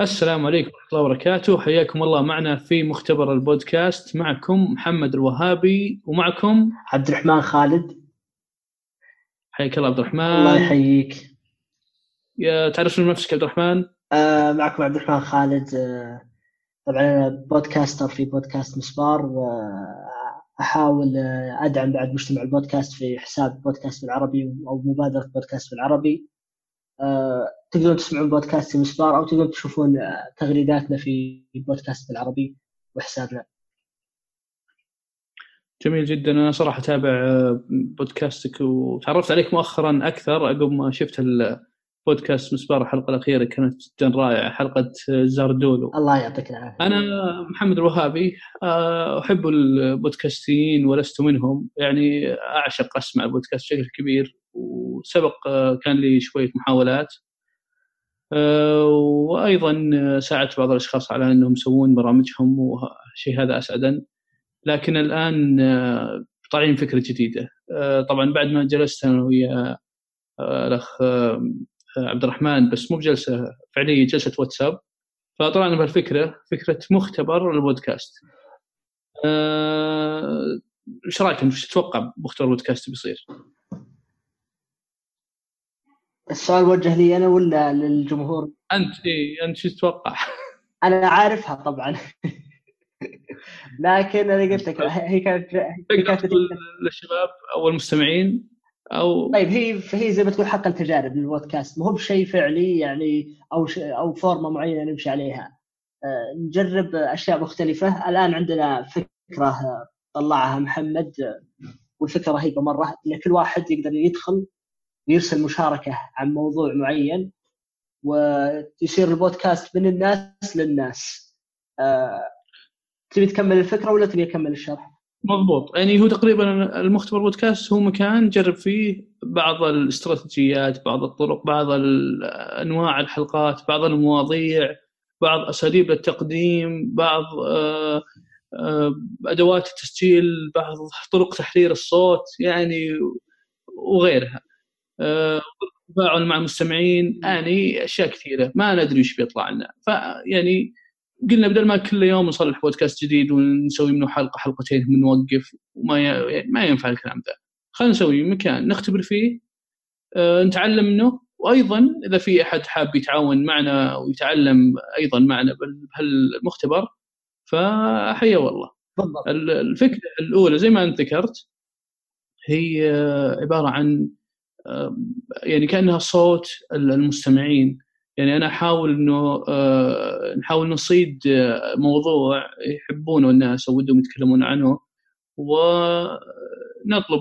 السلام عليكم ورحمة الله وبركاته. حياكم الله معنا في مختبر البودكاست. معكم محمد الوهابي ومعكم عبد الرحمن خالد. حياك الله عبد الرحمن. الله يحييك. يا تعرف من نفسك عبد الرحمن؟ آه معكم عبد الرحمن خالد. آه طبعا أنا بودكاستر في بودكاست مسبار آه احاول آه أدعم بعد مجتمع البودكاست في حساب بودكاست بالعربي أو مبادرة بودكاست بالعربي. تقدرون تسمعون بودكاست مسبار أو تقدرون تشوفون آه تغريداتنا في بودكاست بالعربي وحسابنا. جميل جدا. أنا صراحة أتابع آه، بودكاستك وتعرفت عليك مؤخرا أكثر عقب ما شفت البودكاست مسبار الحلقة الأخيرة كانت جدا رائعة حلقة زاردولو. الله يعطيك العافية. أنا محمد الوهابي آه، أحب البودكاستيين ولست منهم يعني أعشق أسمع البودكاست بشكل كبير. وسبق آه، كان لي شوية محاولات. وأيضا ساعدت بعض الأشخاص على أنهم يسوون برامجهم وشيء هذا اسعدن لكن الآن آه، طالعين فكرة جديدة. آه، طبعا بعد ما جلست أنا ويا آه، الأخ عبد الرحمن بس مو بجلسة فعليه جلسة واتساب. فطلعنا بهالفكرة فكرة مختبر البودكاست. إيش رايكم إيش تتوقع مختبر البودكاست بيصير؟ السؤال موجه لي أنا ولا للجمهور؟ أنت اي أنت شو تتوقع؟ أنا عارفها طبعا. لكن أنا قلت لك هي كانت كانت للشباب أو المستمعين أو طيب هي هي زي ما تقول حق التجارب للبودكاست. مو بشيء فعلي يعني أو ش... أو فورمة معينة نمشي عليها. أه نجرب أشياء مختلفة. الآن عندنا فكرة طلعها محمد والفكرة رهيبة مرة إن كل واحد يقدر يدخل ويرسل مشاركة عن موضوع معين ويصير البودكاست من الناس للناس. أه تبي تكمل الفكرة ولا تبي أكمل الشرح؟ مضبوط. يعني هو تقريبا المختبر بودكاست هو مكان نجرب فيه بعض الاستراتيجيات بعض الطرق بعض انواع الحلقات بعض المواضيع بعض أساليب التقديم بعض آه، آه، أدوات التسجيل بعض طرق تحرير الصوت يعني وغيرها. آه، تفاعل مع المستمعين يعني أشياء كثيرة ما ندري إيش بيطلع لنا. فيعني قلنا بدل ما كل يوم نصلح بودكاست جديد ونسوي منه حلقة حلقتين ونوقف وما يعني ما ينفع الكلام ذا. خلينا نسوي مكان نختبر فيه أه نتعلم منه وأيضا إذا في أحد حاب يتعاون معنا ويتعلم أيضا معنا بهالمختبر فحيا والله. بالضبط. الفكرة الأولى زي ما أنت ذكرت هي عبارة عن يعني كأنها صوت المستمعين. يعني أنا أحاول إنه آه، نحاول نصيد آه، موضوع يحبونه الناس أو ودهم يتكلمون عنه ونطلب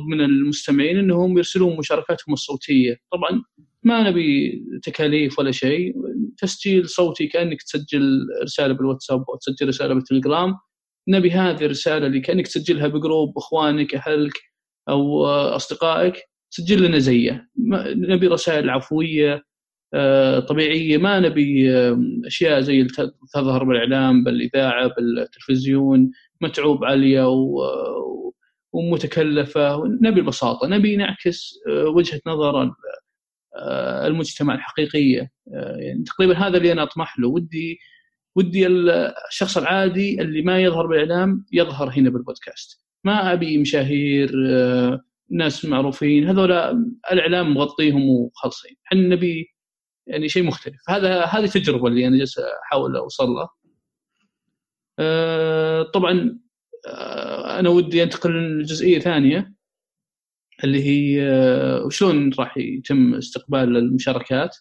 من المستمعين إنهم يرسلون مشاركاتهم الصوتية. طبعا ما نبي تكاليف ولا شيء. تسجيل صوتي كأنك تسجل رسالة بالواتساب أو تسجل رسالة بالتليجرام. نبي هذه الرسالة اللي كأنك تسجلها بجروب إخوانك أهلك أو آه، أصدقائك. سجل لنا زيه. نبي رسائل عفوية آه، طبيعية. ما نبي أشياء زي تظهر بالإعلام بالإذاعة بالتلفزيون. متعوب عاليه ومتكلفة. نبي البساطه نبي نعكس آه، وجهة نظر آه، المجتمع الحقيقيه يعني تقريبا هذا اللي أنا أطمح له. ودي ودي الشخص العادي اللي ما يظهر بالإعلام يظهر هنا بالبودكاست. ما أبي مشاهير ناس معروفين هذول الإعلام مغطيهم وخلصين إحنا نبي يعني شيء مختلف. هذا هذه التجربه اللي أنا جالس أحاول أوصل لها أه طبعا أه أنا ودي أنتقل لجزئية ثانية اللي هي أه وشلون راح يتم استقبال المشاركات.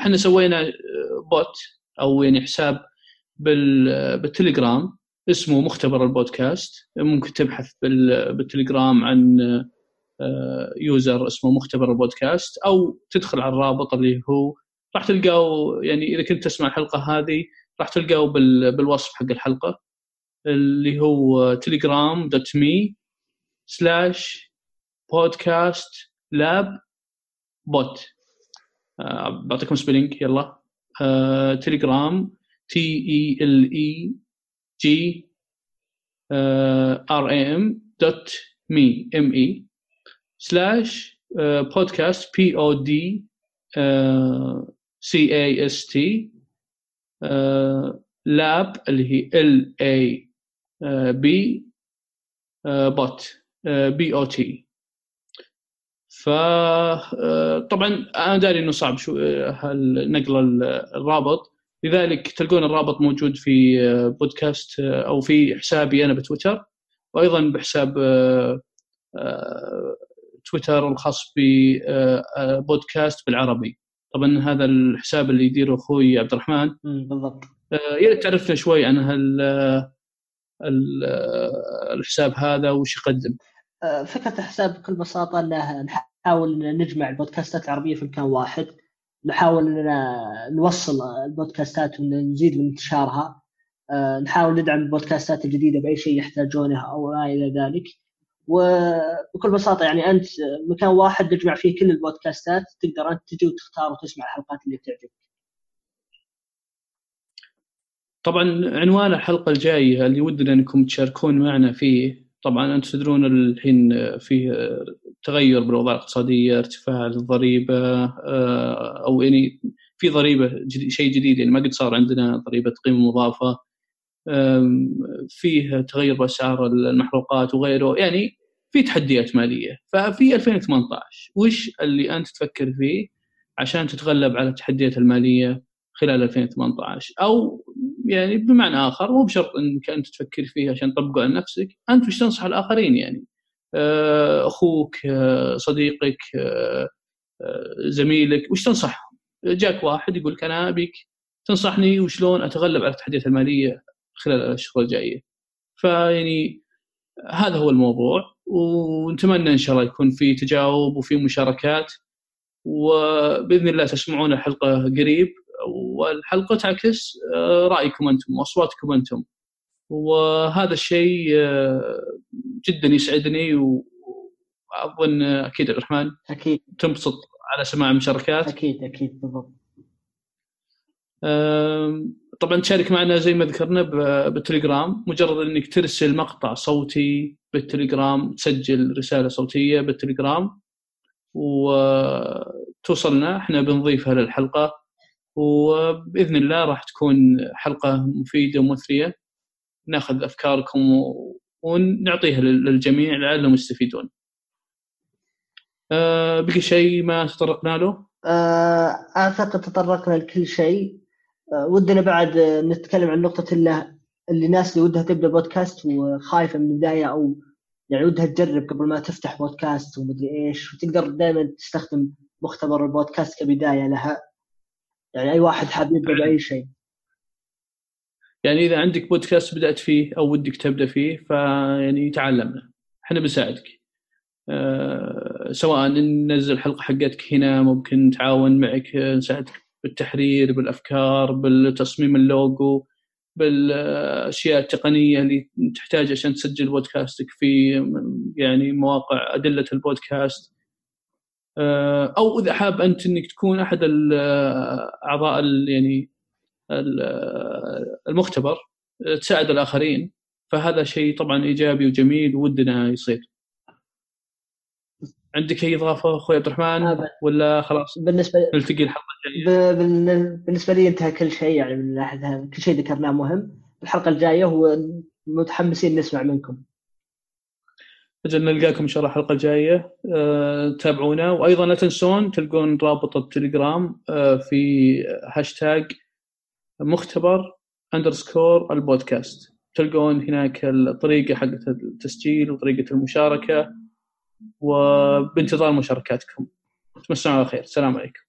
إحنا سوينا bot أو يعني حساب بالتليجرام. اسمه مختبر البودكاست. ممكن تبحث بالتليجرام عن user اسمه مختبر البودكاست أو تدخل على الرابط اللي هو راح تلقاه يعني إذا كنت تسمع الحلقة هذه راح تلقاه بالوصف حق الحلقة اللي هو تليجرام dot me slash بودكاست lab bot بعطيكم spelling يلا. تليجرام T E L E G R A M dot me M E slash podcast P O D C A S T lab اللي هي L A B bot B O T فطبعا أنا داري إنه صعب شو نقل الرابط. لذلك تلقون الرابط موجود في بودكاست أو في حسابي أنا بتويتر وأيضا بحساب تويتر الخاص ببودكاست بالعربي. طبعا هذا الحساب اللي يديره أخوي عبد الرحمن. بالضبط. يا ريت تعرفنا شوي عن هال الحساب هذا وش يقدم. فكرة الحساب بكل بساطة إنه نحاول نجمع البودكاستات العربية في مكان واحد. نحاول إننا نوصل البودكاستات ونزيد من انتشارها. نحاول ندعم البودكاستات الجديدة بأي شيء يحتاجونه أو ما إلى ذلك. وبكل بساطة يعني أنت مكان واحد تجمع فيه كل البودكاستات تقدر أنت تجي وتختار وتسمع الحلقات اللي تعجبك. طبعا عنوان الحلقة الجايه اللي ودنا إنكم تشاركون معنا فيه؟ طبعا أنتم تدرون الحين فيه تغير بالاوضاع الاقتصاديه ارتفاع الضريبة أو يعني في ضريبة جديد شيء جديد يعني ما قد صار عندنا ضريبة قيمة مضافة فيه تغير بأسعار المحروقات وغيره يعني في تحديات مالية. ففي 2018 وش اللي أنت تفكر فيه عشان تتغلب على التحديات المالية خلال 2018 أو يعني بمعنى آخر مو بشرط إنك أنت تفكر فيه عشان تطبقه على نفسك أنت وش تنصح الآخرين يعني؟ أخوك صديقك زميلك وش تنصحهم؟ جاك واحد يقول لك أنا أبيك تنصحني وشلون أتغلب على التحديات المالية خلال الأشهر الجاية؟ فيعني هذا هو الموضوع ونتمنى إن شاء الله يكون في تجاوب وفي مشاركات وبإذن الله تسمعون الحلقة قريب والحلقة تعكس رأيكم أنتم وأصواتكم أنتم. وهذا الشيء جدا يسعدني واظن أكيد عبد الرحمن. أكيد. تنبسط على سماع المشاركات. أكيد أكيد بالضبط. طبعا تشارك معنا زي ما ذكرنا بالتليجرام. مجرد إنك ترسل مقطع صوتي بالتليجرام تسجل رسالة صوتية بالتليجرام وتوصلنا. إحنا بنضيفها للحلقه وبإذن الله راح تكون حلقة مفيدة ومثرية. ناخذ أفكاركم ونعطيها للجميع لعلهم يستفيدون. أه بقي شيء ما تطرقنا له؟ أه أعتقد تطرقنا لكل شيء أه ودنا بعد نتكلم عن نقطة اللي اللي الناس اللي ودها تبدأ بودكاست وخايفة من البداية أو يعني ودها تجرب قبل ما تفتح بودكاست ومدري إيش وتقدر دائما تستخدم مختبر البودكاست كبداية لها يعني أي واحد حاب يبدأ بأي شيء يعني إذا عندك بودكاست بدأت فيه أو ودك تبدأ فيه فيعني تعلمنا إحنا بنساعدك. أه سواء ننزل حلقة حقتك هنا ممكن نتعاون معك نساعدك بالتحرير بالأفكار بالتصميم اللوجو بالأشياء التقنية اللي تحتاج عشان تسجل بودكاستك في يعني مواقع أدلة البودكاست. أو إذا حاب أنت إنك تكون أحد أعضاء يعني المختبر تساعد الآخرين. فهذا شيء طبعا إيجابي وجميل ودنا يصير. عندك أي إضافة أخوي عبد الرحمن؟ ولا خلاص بالنسبة نلتقي الحلقة الجاية؟ بالنسبة لي انتهى كل شيء يعني من ناحية كل شيء ذكرناه مهم. الحلقة الجاية هو متحمسين نسمع منكم. أجل نلقاكم إن شاء الله الحلقة الجاية. أه، تابعونا. وأيضا لا تنسون تلقون رابط التليجرام أه، في هاشتاج مختبر underscore البودكاست. تلقون هناك الطريقة حقت التسجيل وطريقة المشاركة وبانتظار مشاركاتكم. تمسون على خير. السلام عليكم.